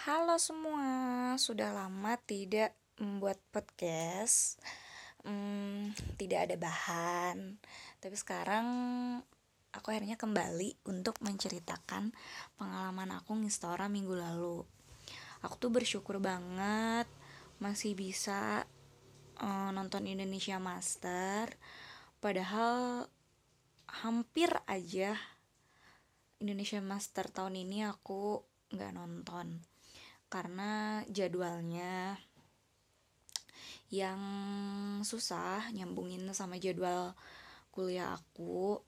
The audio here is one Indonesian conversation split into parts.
Halo semua, sudah lama tidak membuat podcast, hmm, tidak ada bahan, tapi sekarang aku akhirnya kembali untuk menceritakan pengalaman aku ngistora minggu lalu. Aku tuh bersyukur banget masih bisa uh, nonton Indonesia Master, padahal hampir aja Indonesia Master tahun ini aku nggak nonton karena jadwalnya yang susah nyambungin sama jadwal kuliah aku.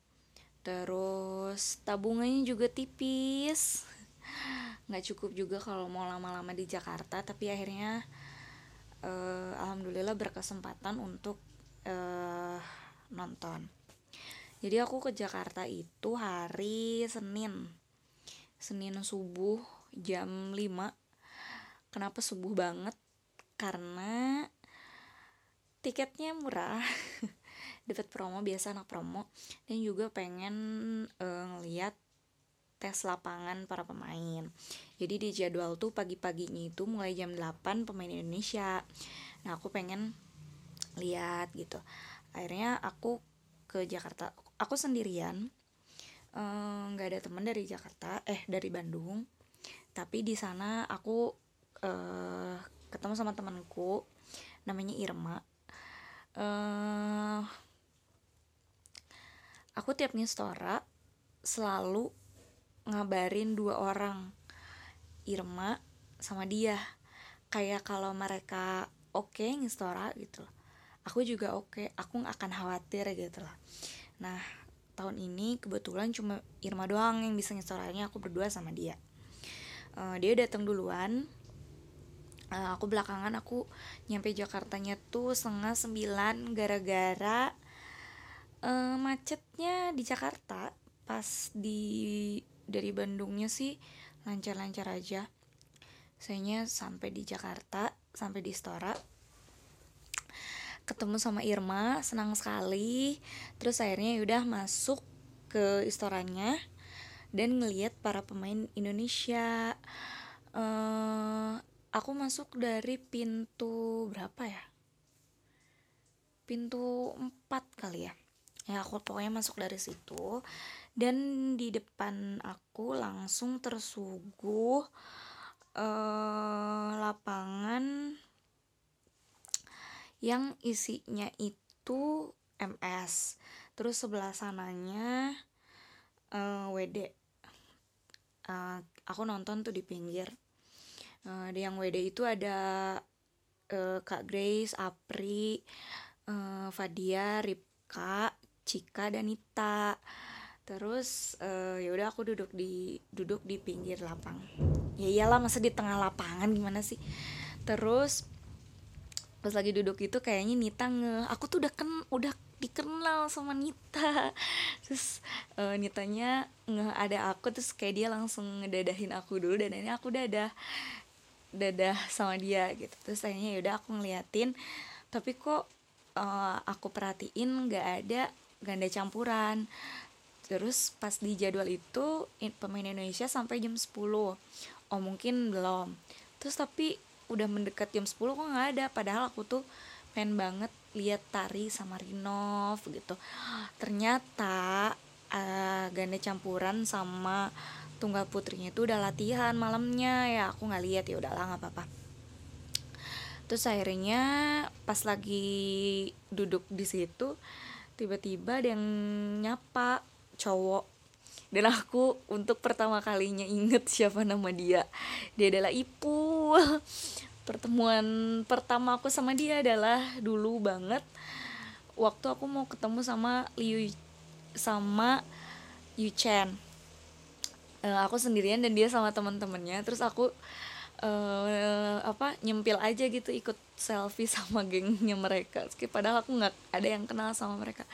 Terus tabungannya juga tipis. Nggak cukup juga kalau mau lama-lama di Jakarta tapi akhirnya uh, alhamdulillah berkesempatan untuk uh, nonton. Jadi aku ke Jakarta itu hari Senin. Senin subuh jam 5 kenapa subuh banget? Karena tiketnya murah. Dapat promo biasa anak promo. Dan juga pengen uh, ngeliat tes lapangan para pemain. Jadi di jadwal tuh pagi-paginya itu mulai jam 8 pemain Indonesia. Nah aku pengen lihat gitu. Akhirnya aku ke Jakarta. Aku sendirian eh, nggak uh, ada teman dari Jakarta eh dari Bandung. Tapi di sana aku uh, ketemu sama temanku namanya Irma. Uh, aku tiap ngistora selalu ngabarin dua orang Irma sama dia. Kayak kalau mereka oke okay, ngistora gitu loh. Aku juga oke okay. aku nggak akan khawatir gitu loh. Nah tahun ini kebetulan cuma Irma doang yang bisa ngistoranya aku berdua sama dia. Uh, dia datang duluan uh, aku belakangan aku nyampe Jakartanya tuh setengah sembilan gara-gara uh, macetnya di Jakarta. Pas di dari Bandungnya sih lancar-lancar aja. Sayanya sampai di Jakarta sampai di Stora ketemu sama Irma senang sekali. Terus akhirnya yaudah masuk ke istoranya dan ngelihat para pemain Indonesia. Uh, aku masuk dari pintu berapa ya? Pintu empat kali ya. Ya aku pokoknya masuk dari situ. Dan di depan aku langsung tersuguh uh, lapangan yang isinya itu MS terus sebelah sananya eh, WD uh, aku nonton tuh di pinggir uh, yang WD itu ada uh, Kak Grace, Apri, uh, Fadia, Ripka, Cika dan Nita. Terus uh, ya udah aku duduk di duduk di pinggir lapang. Ya iyalah masa di tengah lapangan gimana sih? Terus pas lagi duduk itu kayaknya Nita nge aku tuh udah ken udah dikenal sama Nita terus uh, Nitanya nge ada aku terus kayak dia langsung ngedadahin aku dulu dan ini aku dadah dadah sama dia gitu. Terus akhirnya yaudah aku ngeliatin. Tapi kok uh, aku perhatiin nggak ada ganda campuran. Terus pas di jadwal itu pemain Indonesia sampai jam 10 oh mungkin belum. Terus tapi udah mendekat jam 10 kok nggak ada. Padahal aku tuh pengen banget lihat tari sama Rinov gitu. Ternyata uh, ganda campuran sama tunggal putrinya itu udah latihan malamnya. Ya aku nggak lihat ya udahlah nggak apa-apa. Terus akhirnya pas lagi duduk di situ tiba-tiba ada yang nyapa cowok. Dan aku untuk pertama kalinya inget siapa nama dia. Dia adalah Ipu. Pertemuan pertama aku sama dia adalah dulu banget. Waktu aku mau ketemu sama Liu sama Yu Chen uh, aku sendirian dan dia sama teman-temannya. Terus aku uh, apa nyempil aja gitu ikut selfie sama gengnya mereka. Padahal aku nggak ada yang kenal sama mereka.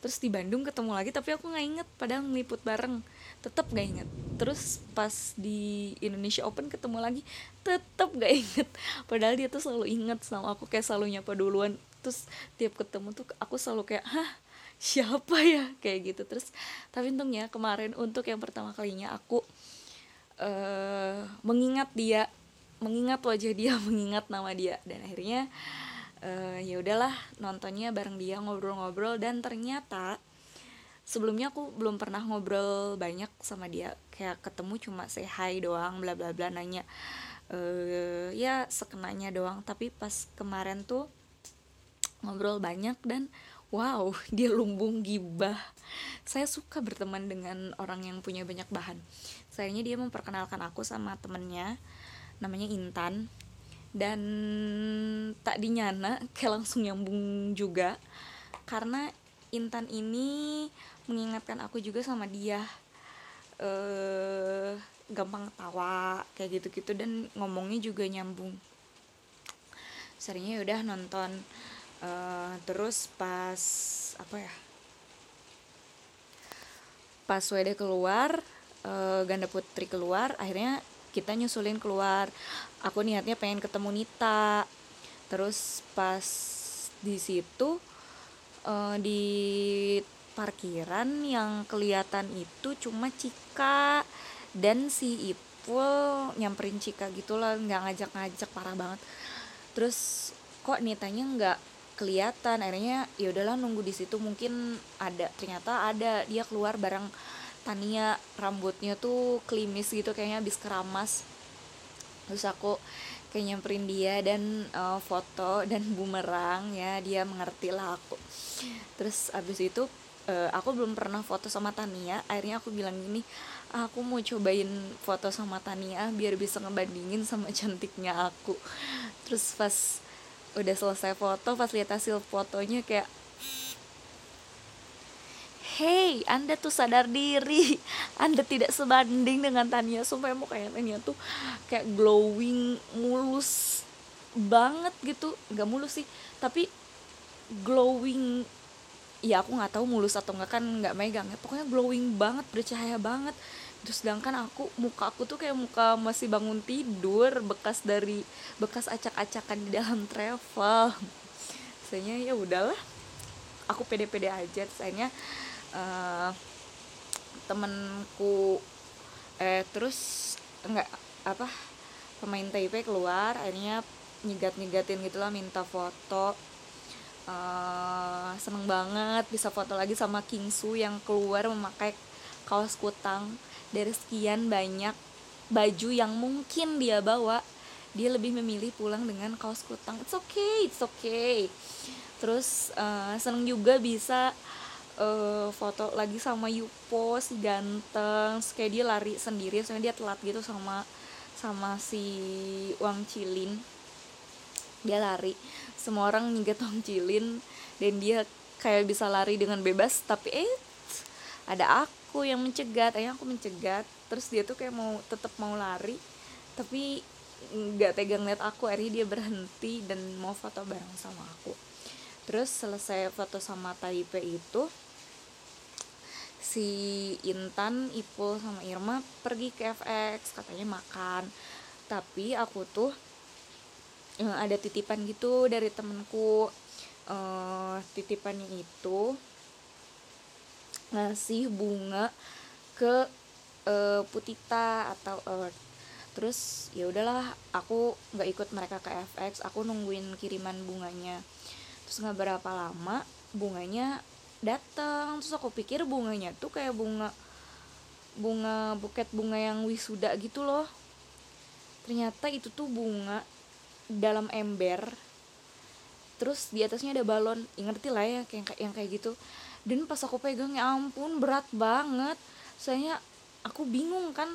Terus di Bandung ketemu lagi tapi aku nggak inget. Padahal ngeliput bareng. Tetap gak inget. Terus pas di Indonesia Open ketemu lagi tetap gak inget. Padahal dia tuh selalu inget sama aku kayak selalu nyapa duluan. Terus tiap ketemu tuh aku selalu kayak hah siapa ya? Kayak gitu. Terus tapi untungnya kemarin untuk yang pertama kalinya aku uh, mengingat dia mengingat wajah dia mengingat nama dia. Dan akhirnya uh, ya udahlah nontonnya bareng dia ngobrol-ngobrol. Dan ternyata sebelumnya aku belum pernah ngobrol banyak sama dia. Kayak ketemu cuma say hi doang bla bla bla nanya uh, ya sekenanya doang. Tapi pas kemarin tuh ngobrol banyak dan wow dia lumbung gibah. Saya suka berteman dengan orang yang punya banyak bahan. Sayangnya dia memperkenalkan aku sama temennya namanya Intan. Dan tak dinyana kayak langsung nyambung juga. Karena Intan ini mengingatkan aku juga sama dia. Eh gampang tawa kayak gitu-gitu. Dan ngomongnya juga nyambung. Seringnya udah nonton uh, terus pas apa ya? Pas WD keluar uh, ganda putri keluar akhirnya kita nyusulin keluar. Aku niatnya pengen ketemu Nita. Terus pas di situ uh, di parkiran yang kelihatan itu cuma Cika dan si Ipul nyamperin Cika gitu lah nggak ngajak-ngajak parah banget. Terus kok nitanya nggak kelihatan. Akhirnya ya udahlah nunggu di situ. Mungkin ada ternyata ada. Dia keluar bareng Tania. Rambutnya tuh klimis gitu kayaknya habis keramas. Terus aku kayak nyamperin dia dan uh, foto dan bumerang ya. Dia mengerti lah aku. Terus abis itu uh, aku belum pernah foto sama Tania. Akhirnya aku bilang gini aku mau cobain foto sama Tania biar bisa ngebandingin sama cantiknya aku. Terus pas udah selesai foto pas lihat hasil fotonya kayak Hey, Anda tuh sadar diri. Anda tidak sebanding dengan Tania. Sumpah mau kayak Tania tuh kayak glowing mulus banget gitu. Gak mulus sih, tapi glowing ya aku nggak tahu mulus atau enggak kan nggak megang ya pokoknya glowing banget bercahaya banget terus sedangkan aku muka aku tuh kayak muka masih bangun tidur bekas dari bekas acak-acakan di dalam travel. Saya ya udahlah aku pede-pede aja. Sayangnya uh, temenku eh terus enggak apa pemain TIP keluar akhirnya nyegat-nyegatin gitulah minta foto. Uh, seneng banget bisa foto lagi sama Kingsu yang keluar memakai kaos kutang dari sekian banyak baju yang mungkin dia bawa dia lebih memilih pulang dengan kaos kutang. It's okay it's okay. Terus uh, seneng juga bisa uh, foto lagi sama Yupo si ganteng. Terus kayak dia lari sendiri soalnya dia telat gitu sama sama si Wang Cilin dia lari. Semua orang nyegat Cilin dan dia kayak bisa lari dengan bebas tapi eh ada aku yang mencegat ayah aku mencegat. Terus dia tuh kayak mau tetap mau lari tapi nggak tegang lihat aku. Akhirnya dia berhenti dan mau foto bareng sama aku. Terus selesai foto sama Taipei itu si Intan, Ipul sama Irma pergi ke FX katanya makan. Tapi aku tuh uh, ada titipan gitu dari temenku uh, titipannya itu ngasih bunga ke uh, Putita atau Earth. Terus ya udahlah aku nggak ikut mereka ke FX aku nungguin kiriman bunganya. Terus nggak berapa lama bunganya datang. Terus aku pikir bunganya tuh kayak bunga bunga buket bunga yang wisuda gitu loh. Ternyata itu tuh bunga dalam ember. Terus di atasnya ada balon. Ya, ngerti lah ya kayak yang kayak gitu dan pas aku pegang ya ampun berat banget. Soalnya aku bingung kan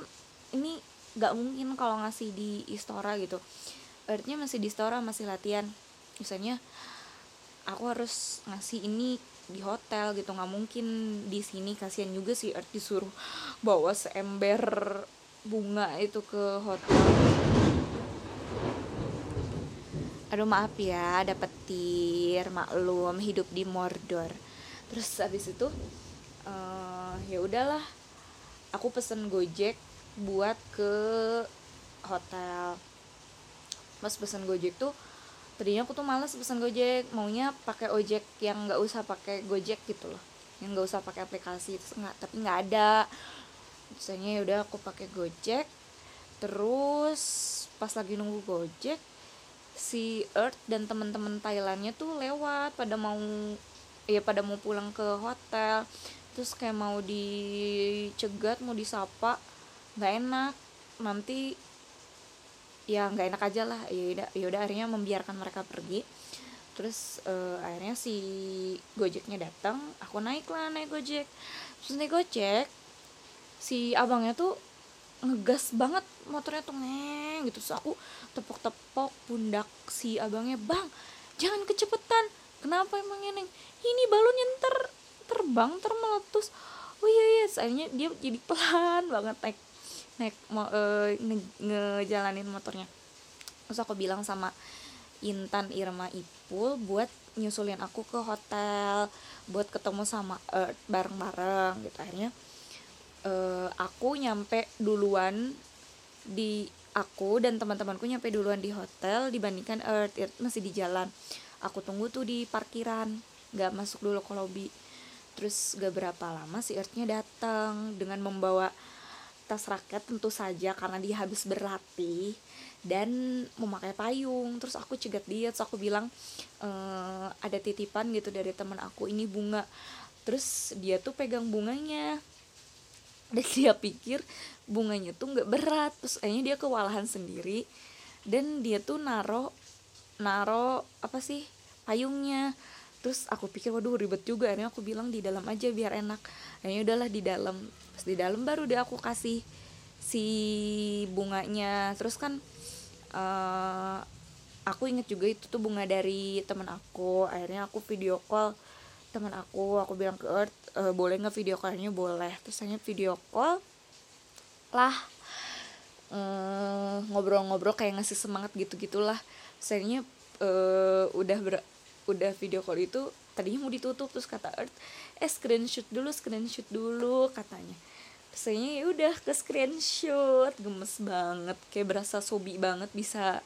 ini gak mungkin kalau ngasih di istora gitu. Artinya masih di istora masih latihan. Misalnya aku harus ngasih ini di hotel gitu. Nggak mungkin di sini kasihan juga sih arti suruh bawa seember bunga itu ke hotel. Aduh maaf ya ada petir maklum hidup di Mordor terus habis itu uh, ya udahlah aku pesen gojek buat ke hotel. Pas pesen gojek tuh tadinya aku tuh males pesen gojek maunya pakai ojek yang nggak usah pakai gojek gitu loh yang nggak usah pakai aplikasi itu nggak tapi nggak ada. Misalnya ya udah aku pakai gojek terus pas lagi nunggu gojek si Earth dan teman-teman Thailandnya tuh lewat pada mau ya pada mau pulang ke hotel terus kayak mau dicegat mau disapa nggak enak. Nanti ya nggak enak aja lah. Ya udah ya udah akhirnya membiarkan mereka pergi. Terus uh, akhirnya si gojeknya datang aku naik lah naik gojek. Terus naik gojek si abangnya tuh ngegas banget motornya tuh ngeng gitu. Terus aku tepok-tepok pundak si abangnya bang jangan kecepetan kenapa emang ini? Ini balonnya ntar terbang termeletus oh iya iya akhirnya dia jadi pelan banget naik naik mau uh, nge ngejalanin motornya. Terus aku bilang sama Intan Irma Ipul buat nyusulin aku ke hotel buat ketemu sama Earth bareng-bareng gitu. Akhirnya uh, aku nyampe duluan di aku dan teman-temanku nyampe duluan di hotel dibandingkan Earth, Earth masih di jalan aku tunggu tuh di parkiran nggak masuk dulu ke lobby terus gak berapa lama si Earthnya datang dengan membawa tas raket tentu saja karena dia habis berlatih dan memakai payung. Terus aku cegat dia terus aku bilang e, ada titipan gitu dari teman aku ini bunga. Terus dia tuh pegang bunganya. Dan dia pikir bunganya tuh nggak berat terus akhirnya dia kewalahan sendiri. Dan dia tuh naro naro apa sih payungnya. Terus aku pikir waduh ribet juga. Akhirnya aku bilang di dalam aja biar enak. Akhirnya udahlah di dalam. Pas di dalam baru deh aku kasih si bunganya. Terus kan uh, aku inget juga itu tuh bunga dari teman aku. Akhirnya aku video call teman aku. Aku bilang ke Earth e, boleh nggak video callnya? Boleh. Terus hanya video call lah eh, ngobrol-ngobrol uh, kayak ngasih semangat gitu gitulah sayangnya uh, udah ber udah video call itu tadinya mau ditutup terus kata Earth eh screenshot dulu screenshot dulu katanya. Sayangnya ya udah ke screenshot. Gemes banget kayak berasa sobi banget bisa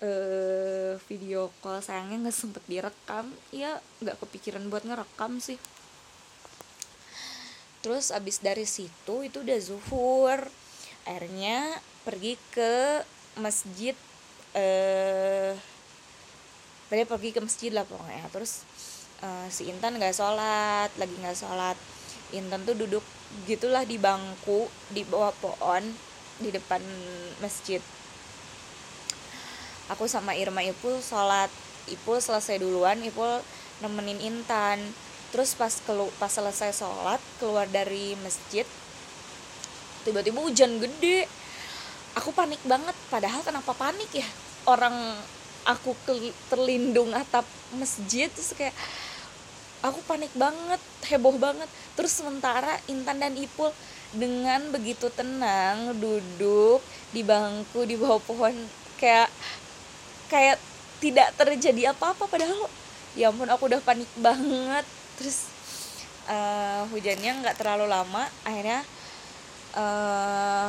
uh, video call. Sayangnya nggak sempet direkam. Ya nggak kepikiran buat ngerekam sih. Terus abis dari situ itu udah zuhur. Akhirnya pergi ke masjid eh tadi pergi ke masjid lah pokoknya. Terus uh, si Intan nggak sholat lagi nggak sholat. Intan tuh duduk gitulah di bangku di bawah pohon di depan masjid. Aku sama Irma Ipul sholat. Ipul selesai duluan Ipul nemenin Intan. Terus pas kelu pas selesai sholat keluar dari masjid tiba-tiba hujan gede. Aku panik banget padahal kenapa panik ya? Orang aku terlindung atap masjid terus kayak aku panik banget heboh banget. Terus sementara Intan dan Ipul dengan begitu tenang duduk di bangku di bawah pohon kayak kayak tidak terjadi apa-apa. Padahal ya ampun aku udah panik banget. Terus uh, hujannya nggak terlalu lama akhirnya uh,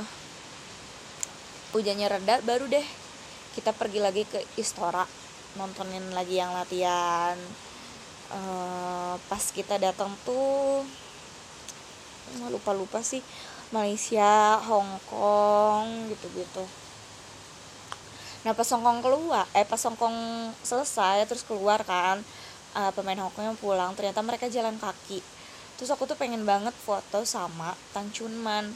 hujannya reda baru deh kita pergi lagi ke Istora nontonin lagi yang latihan. Uh, pas kita datang tuh lupa lupa sih Malaysia Hong Kong gitu gitu nah pas Hongkong keluar eh pas Hongkong selesai terus keluar kan uh, pemain Hongkong pulang ternyata mereka jalan kaki. Terus aku tuh pengen banget foto sama Tang Chunman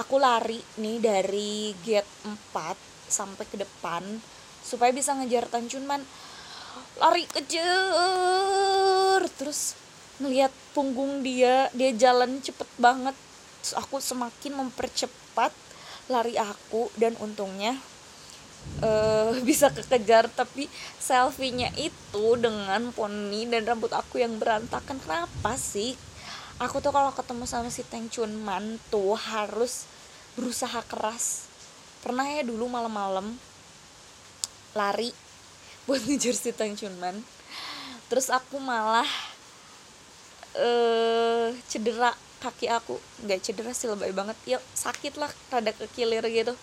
aku lari nih dari gate 4 sampai ke depan supaya bisa ngejar Tang Chunman lari kejar. Terus ngeliat punggung dia dia jalan cepet banget. Terus aku semakin mempercepat lari aku dan untungnya uh, bisa kekejar. Tapi selfie-nya itu dengan poni dan rambut aku yang berantakan. Kenapa sih? Aku tuh kalau ketemu sama si Teng Chun Man tuh harus berusaha keras pernah ya dulu malam-malam lari buat ngejar si Teng Chun Man. Terus aku malah uh, cedera kaki aku. Nggak cedera sih lebay banget. Ya sakit lah rada kekilir gitu.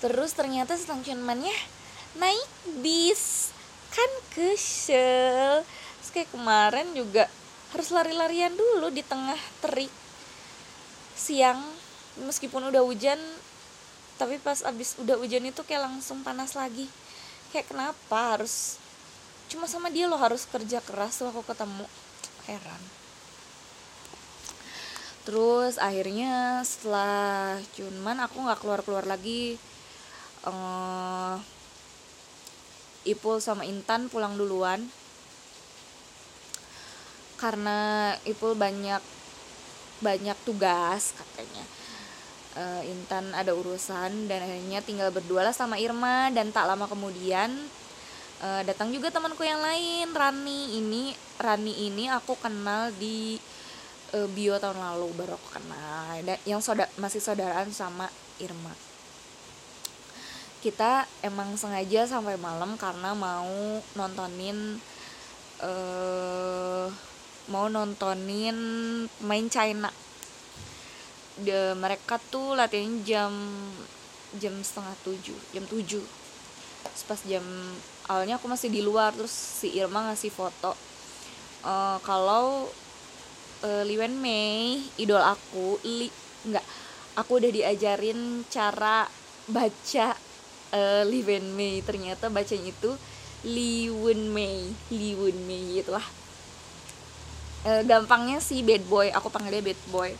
Terus ternyata stationmannya naik bis. Kan kesel. Terus kayak kemarin juga harus lari-larian dulu di tengah terik siang meskipun udah hujan tapi pas abis udah hujan itu kayak langsung panas lagi. Kayak kenapa harus cuma sama dia lo harus kerja keras tuh aku ketemu. Heran. Terus akhirnya setelah cuman aku nggak keluar keluar lagi uh, Ipul sama Intan pulang duluan. Karena Ipul banyak banyak tugas katanya uh, Intan ada urusan dan akhirnya tinggal berdua lah sama Irma dan tak lama kemudian uh, datang juga temanku yang lain Rani ini. Rani ini aku kenal di uh, bio tahun lalu baru aku kenal. Dan yang soda masih saudaraan sama Irma. Kita emang sengaja sampai malam karena mau nontonin uh, mau nontonin main China de mereka tuh latihan jam jam setengah tujuh jam tujuh. Terus pas jam awalnya aku masih di luar terus si Irma ngasih foto. Uh, kalau uh, Li Wen Mei idol aku li nggak aku udah diajarin cara baca uh, Li Wen Mei. Ternyata bacanya itu Li Wen Mei Li Wen Mei gitu lah uh, gampangnya sih bad boy aku panggil dia bad boy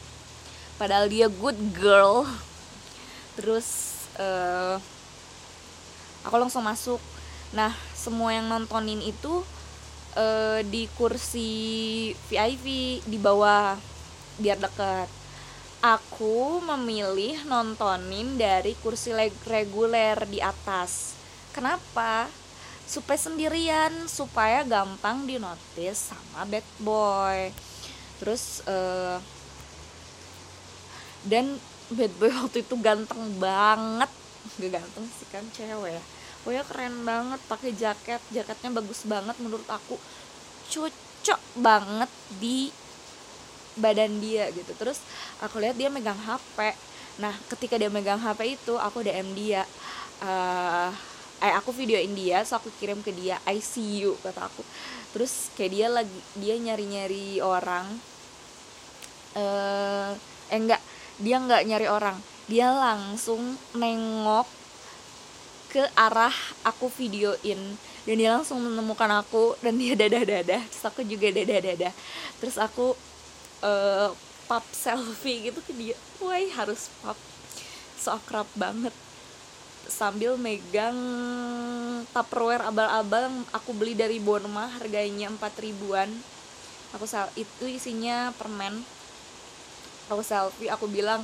padahal dia good girl. Terus uh, aku langsung masuk. Nah semua yang nontonin itu uh, di kursi VIP di bawah biar deket aku memilih nontonin dari kursi reguler di atas. Kenapa? Supaya sendirian supaya gampang dinotis sama bad boy. Terus uh, dan bad boy waktu itu ganteng banget. Gak ganteng sih kan cewek ya. Pokoknya keren banget pakai jaket. Jaketnya bagus banget menurut aku. Cocok banget di badan dia gitu. Terus aku lihat dia megang HP nah ketika dia megang HP itu aku DM dia uh, eh aku videoin dia so aku kirim ke dia I see you kata aku. Terus kayak dia lagi dia nyari nyari orang uh, eh enggak dia nggak nyari orang. Dia langsung nengok ke arah aku videoin. Dan dia langsung menemukan aku dan dia dadah dadah terus aku juga dadah dadah terus aku uh, pap selfie gitu ke dia. Wah harus pap so akrab banget. Sambil megang tupperware abal-abal aku beli dari Bonma harganya 4 ribuan. Aku itu isinya permen aku selfie aku bilang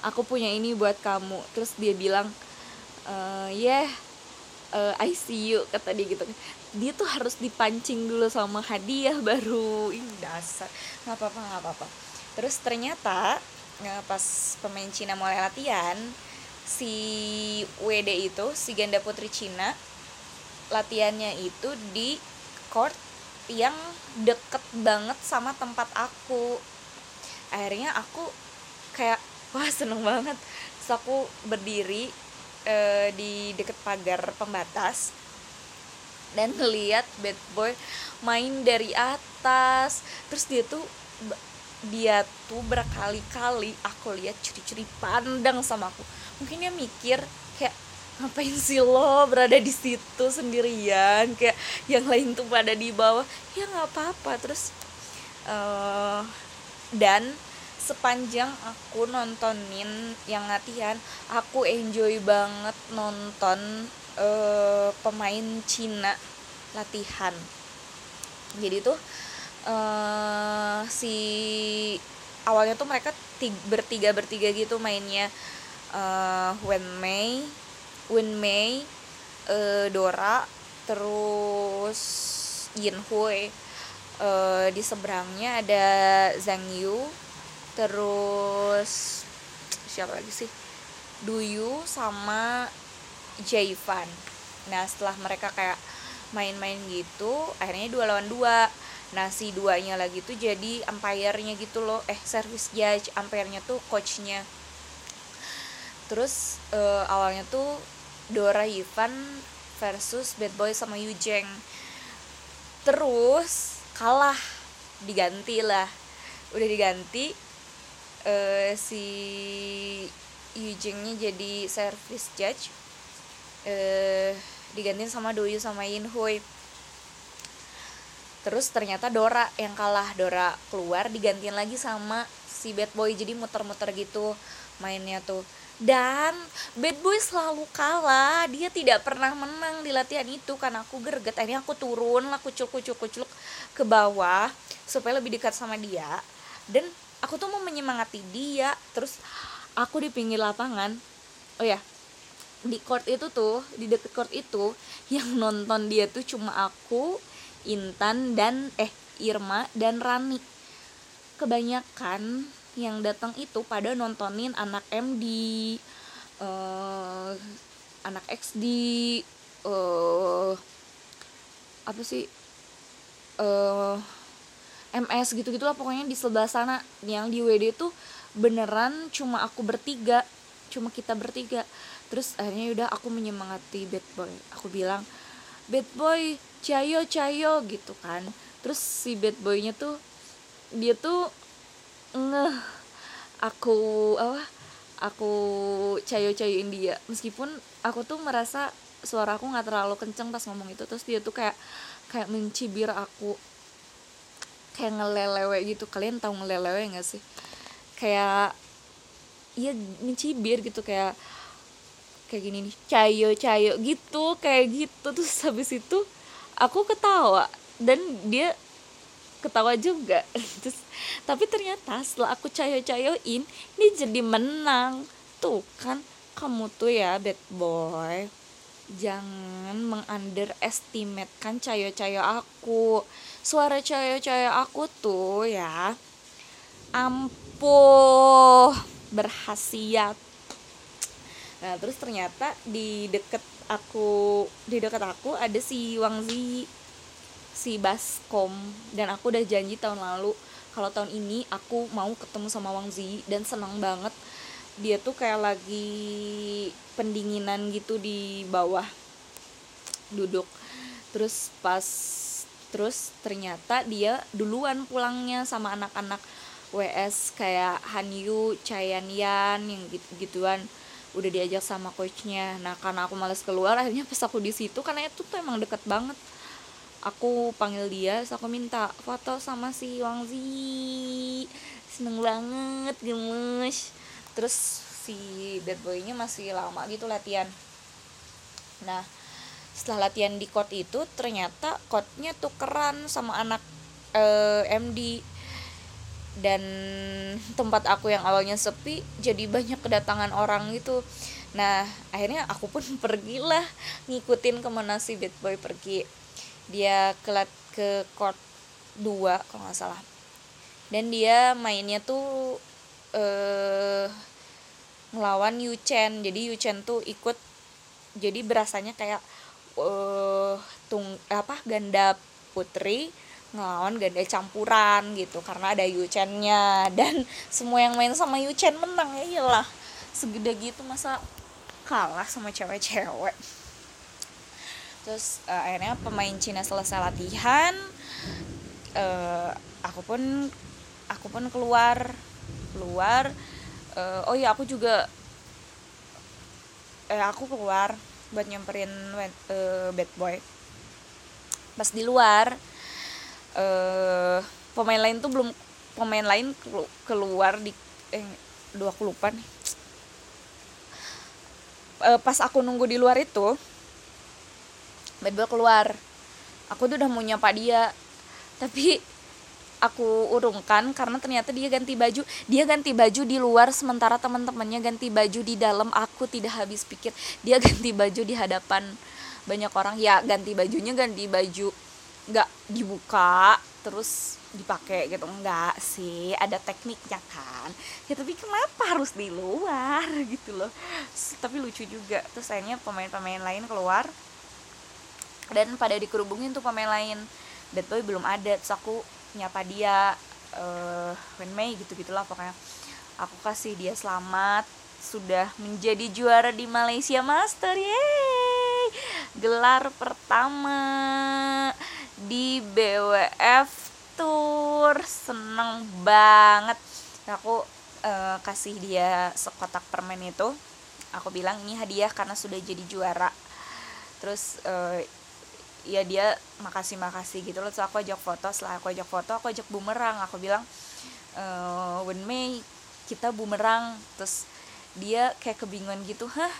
aku punya ini buat kamu. Terus dia bilang uh, yeah uh, I see you kata dia gitu. Dia tuh harus dipancing dulu sama hadiah baru. Ini dasar. Nggak apa-apa nggak apa-apa. Terus ternyata ya, pas pemain Cina mulai latihan si WD itu si ganda putri Cina latihannya itu di court yang deket banget sama tempat aku akhirnya aku kayak wah seneng banget. Terus aku berdiri uh, di deket pagar pembatas dan ngeliat bad boy main dari atas. Terus dia tuh dia tuh berkali-kali aku lihat ciri-ciri pandang sama aku. Mungkin dia mikir kayak ngapain sih lo berada di situ sendirian? Kayak yang lain tuh pada di bawah. Ya nggak apa-apa. Terus uh, dan sepanjang aku nontonin yang latihan aku enjoy banget nonton uh, pemain Cina latihan. Jadi tuh uh, si awalnya tuh mereka bertiga bertiga gitu mainnya. Uh, Wen Mei Wen Mei uh, Dora terus Yin Hui uh, di seberangnya ada Zhang Yu terus siapa lagi sih? Duyu sama Jaivan nah setelah mereka kayak main-main gitu akhirnya dua lawan dua. Nah si duanya lagi tuh jadi umpire-nya gitu loh. Eh service judge umpire-nya tuh coachnya. Terus uh, awalnya tuh Dora Ivan versus Bad Boy sama Yujeng terus kalah diganti lah. Udah diganti uh, si Yujingnya jadi service judge eh digantiin sama Doyu sama Hui. Terus ternyata Dora yang kalah Dora keluar digantiin lagi sama si bad boy jadi muter-muter gitu mainnya tuh dan bad boy selalu kalah. Dia tidak pernah menang di latihan itu. Karena aku gerget akhirnya aku turun lah kucuk kucuk kucuk ke bawah supaya lebih dekat sama dia. Dan aku tuh mau menyemangati dia. Terus aku di pinggir lapangan. Oh ya di court itu tuh di deket court itu yang nonton dia tuh cuma aku Intan dan eh Irma dan Rani. Kebanyakan yang datang itu pada nontonin anak MD uh, eh, anak XD uh, eh, apa sih uh, eh, MS gitu gitulah pokoknya di sebelah sana. Yang di WD tuh beneran cuma aku bertiga cuma kita bertiga. Terus akhirnya udah aku menyemangati bad boy. Aku bilang bad boy cayo cayo gitu kan. Terus si bad boynya tuh dia tuh ngeh. Aku apa aku cayo cayoin dia. Meskipun aku tuh merasa suara aku nggak terlalu kenceng pas ngomong itu. Terus dia tuh kayak kayak mencibir aku. Kayak ngelelewe gitu. Kalian tahu ngelelewe nggak sih? Kayak iya mencibir gitu. Kayak kayak gini nih. Cayo cayo gitu kayak gitu. Terus habis itu aku ketawa. Dan dia ketawa juga. Terus tapi ternyata setelah aku cayo-cayoin dia jadi menang. Tuh kan kamu tuh ya bad boy. Jangan mengunderestimate kan cayo-cayo aku. Suara cayo-cayo aku tuh ya ampuh berhasiat. Nah terus ternyata di deket aku di dekat aku ada si Wang Zi si Baskom. Dan aku udah janji tahun lalu kalau tahun ini aku mau ketemu sama Wang Zi dan senang banget. Dia tuh kayak lagi pendinginan gitu di bawah duduk. Terus pas terus ternyata dia duluan pulangnya sama anak-anak WS kayak Hanyu, Chayan Yan yang gitu-gituan udah diajak sama coachnya. Nah karena aku males keluar akhirnya pas aku di situ karena itu tuh emang deket banget aku panggil dia terus aku minta foto sama si Wang Zi. Seneng banget gemes. Terus si bad boynya masih lama gitu latihan. Nah setelah latihan di court itu ternyata courtnya tukeran sama anak eh, MD dan tempat aku yang awalnya sepi jadi banyak kedatangan orang gitu. Nah akhirnya aku pun pergilah ngikutin ke mana si bad boy pergi dia kelat ke court 2 kalau nggak salah. Dan dia mainnya tuh eh ngelawan Yuchen jadi Yuchen tuh ikut jadi berasanya kayak eh tung apa ganda putri ngelawan ganda campuran gitu karena ada Yuchen-nya dan semua yang main sama Yuchen menang ya iyalah. Segede gitu masa kalah sama cewek-cewek terus uh, akhirnya pemain Cina selesai latihan uh, aku pun aku pun keluar keluar. Uh, oh iya aku juga eh aku keluar buat nyamperin uh, bad boy. Pas di luar uh, pemain lain tuh belum pemain lain keluar di eh dua aku lupa nih. Uh, pas aku nunggu di luar itu bad keluar. Aku tuh udah mau nyapa dia. Tapi aku urungkan karena ternyata dia ganti baju. Dia ganti baju di luar sementara teman-temannya ganti baju di dalam. Aku tidak habis pikir. Dia ganti baju di hadapan banyak orang. Ya ganti bajunya ganti baju. Nggak dibuka terus dipakai gitu. Enggak sih ada tekniknya kan. Ya tapi kenapa harus di luar gitu loh. Tapi lucu juga. Terus akhirnya pemain-pemain lain keluar dan pada dikerubungin tuh pemain lain. Bad boy belum ada terus aku nyapa dia uh, Wen Mei gitu gitulah pokoknya. Aku kasih dia selamat sudah menjadi juara di Malaysia Master yeay! Gelar pertama di BWF Tour seneng banget. Aku uh, kasih dia sekotak permen itu. Aku bilang ini hadiah karena sudah jadi juara. Terus uh, ya dia makasih makasih gitu loh. Terus aku ajak foto setelah aku ajak foto aku ajak bumerang. Aku bilang uh, when May kita bumerang. Terus dia kayak kebingungan gitu hah?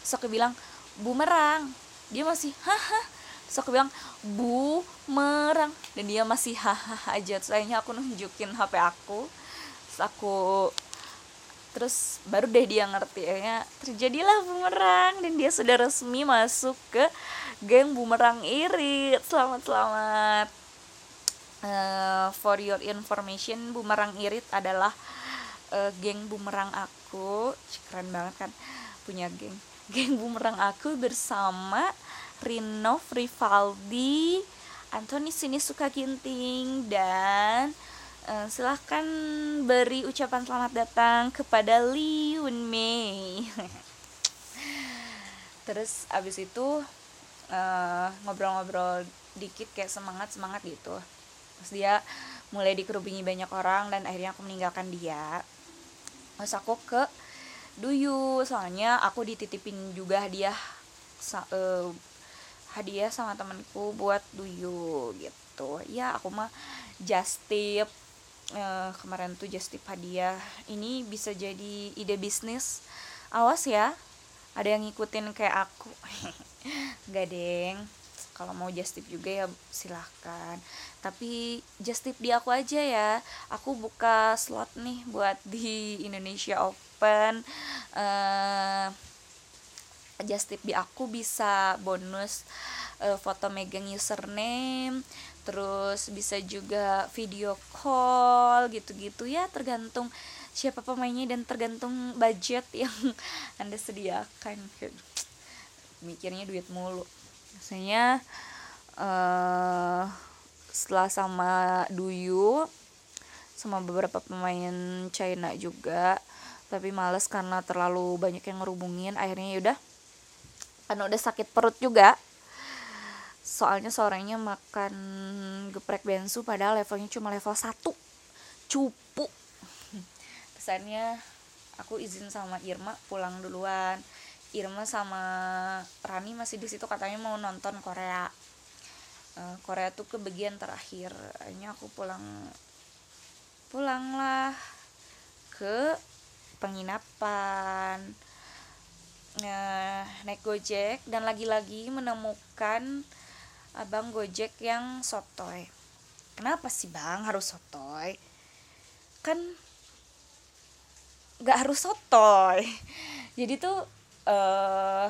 Terus aku bilang bumerang. Dia masih haha terus aku bilang bumerang. Dan dia masih hahaha aja. Terus akhirnya aku nunjukin hp aku. Terus aku terus baru deh dia ngerti akhirnya terjadilah bumerang. Dan dia sudah resmi masuk ke geng bumerang irit. Selamat selamat. Uh, for your information bumerang irit adalah uh, geng bumerang aku. Keren banget kan? Punya geng. Geng bumerang aku bersama Rino Rivaldi Anthony Sini Suka Ginting dan uh, silahkan beri ucapan selamat datang kepada Won Mei. Terus abis itu eh, ngobrol-ngobrol dikit kayak semangat semangat gitu. Terus dia mulai dikerubungi banyak orang dan akhirnya aku meninggalkan dia. Terus aku ke Duyu. Soalnya aku dititipin juga hadiah uh, hadiah sama temanku buat Duyu gitu. Ya aku mah just tip uh, kemarin tuh just tip hadiah ini bisa jadi ide bisnis. Awas ya ada yang ngikutin kayak aku. Nggak deng. Kalau mau just tip juga ya silahkan. Tapi just tip di aku aja ya. Aku buka slot nih buat di Indonesia Open. Uh, just tip di aku bisa bonus uh, foto megang username terus bisa juga video call gitu-gitu. Ya tergantung siapa pemainnya dan tergantung budget yang anda sediakan. Mikirnya duit mulu. Biasanya uh, setelah sama Duyu sama beberapa pemain China juga tapi males karena terlalu banyak yang ngerubungin akhirnya yaudah karena udah sakit perut juga soalnya sorenya makan geprek bensu padahal levelnya cuma level 1 cupu. Kesannya aku izin sama Irma pulang duluan. Irma sama Rani masih di situ katanya mau nonton Korea. Uh, Korea tuh ke bagian terakhir. Akhirnya aku pulang pulanglah ke penginapan. Uh, naik gojek dan lagi-lagi menemukan abang gojek yang sotoy kenapa sih bang harus sotoy kan nggak harus sotoy jadi tuh uh,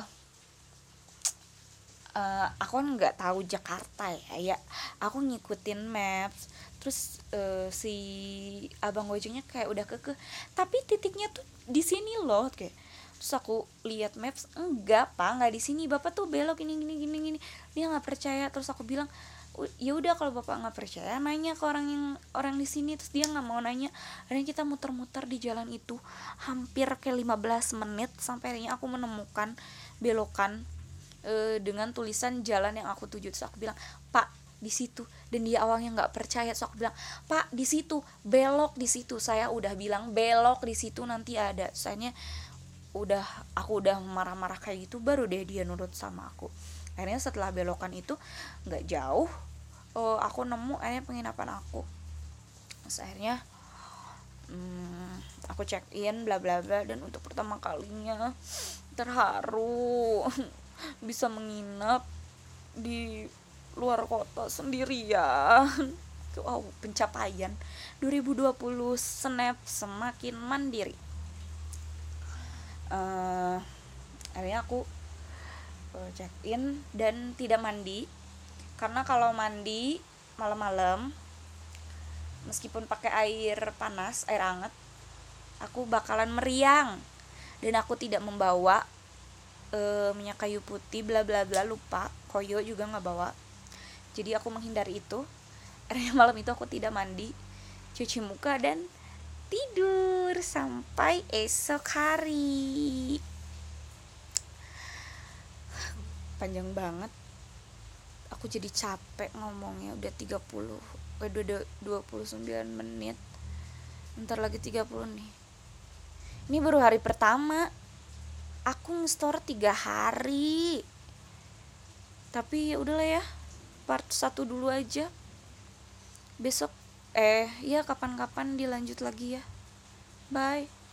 uh, aku nggak tahu Jakarta ya ya. Aku ngikutin maps terus uh, si abang gojeknya kayak udah keke tapi titiknya tuh di sini loh kayak terus aku lihat maps enggak pak nggak di sini. Bapak tuh belok ini gini gini gini. Dia nggak percaya. Terus aku bilang ya udah kalau bapak nggak percaya nanya ke orang yang orang di sini. Terus dia nggak mau nanya. Akhirnya kita muter-muter di jalan itu hampir ke 15 menit sampai akhirnya aku menemukan belokan e, dengan tulisan jalan yang aku tuju. Terus aku bilang pak di situ. Dan dia awalnya nggak percaya. Terus aku bilang pak di situ. Belok di situ. Saya udah bilang belok di situ nanti ada. Soalnya udah aku udah marah-marah kayak gitu baru deh dia nurut sama aku. Akhirnya setelah belokan itu nggak jauh uh, aku nemu akhirnya penginapan aku. Terus akhirnya hmm, aku check in bla bla bla dan untuk pertama kalinya terharu bisa menginap di luar kota sendirian. Wow pencapaian. 2020 snap semakin mandiri uh, akhirnya aku uh, check in dan tidak mandi. Karena kalau mandi malam-malam meskipun pakai air panas air hangat aku bakalan meriang. Dan aku tidak membawa uh, minyak kayu putih bla bla bla lupa. Koyo juga nggak bawa. Jadi aku menghindari itu. Akhirnya malam itu aku tidak mandi cuci muka dan tidur sampai esok hari. Panjang banget. Aku jadi capek ngomongnya udah 30 eh, udah 29 menit. Ntar lagi 30 nih. Ini baru hari pertama. Aku nge-store tiga hari. Tapi ya udahlah ya part satu dulu aja. Besok eh ya kapan-kapan dilanjut lagi ya. Bye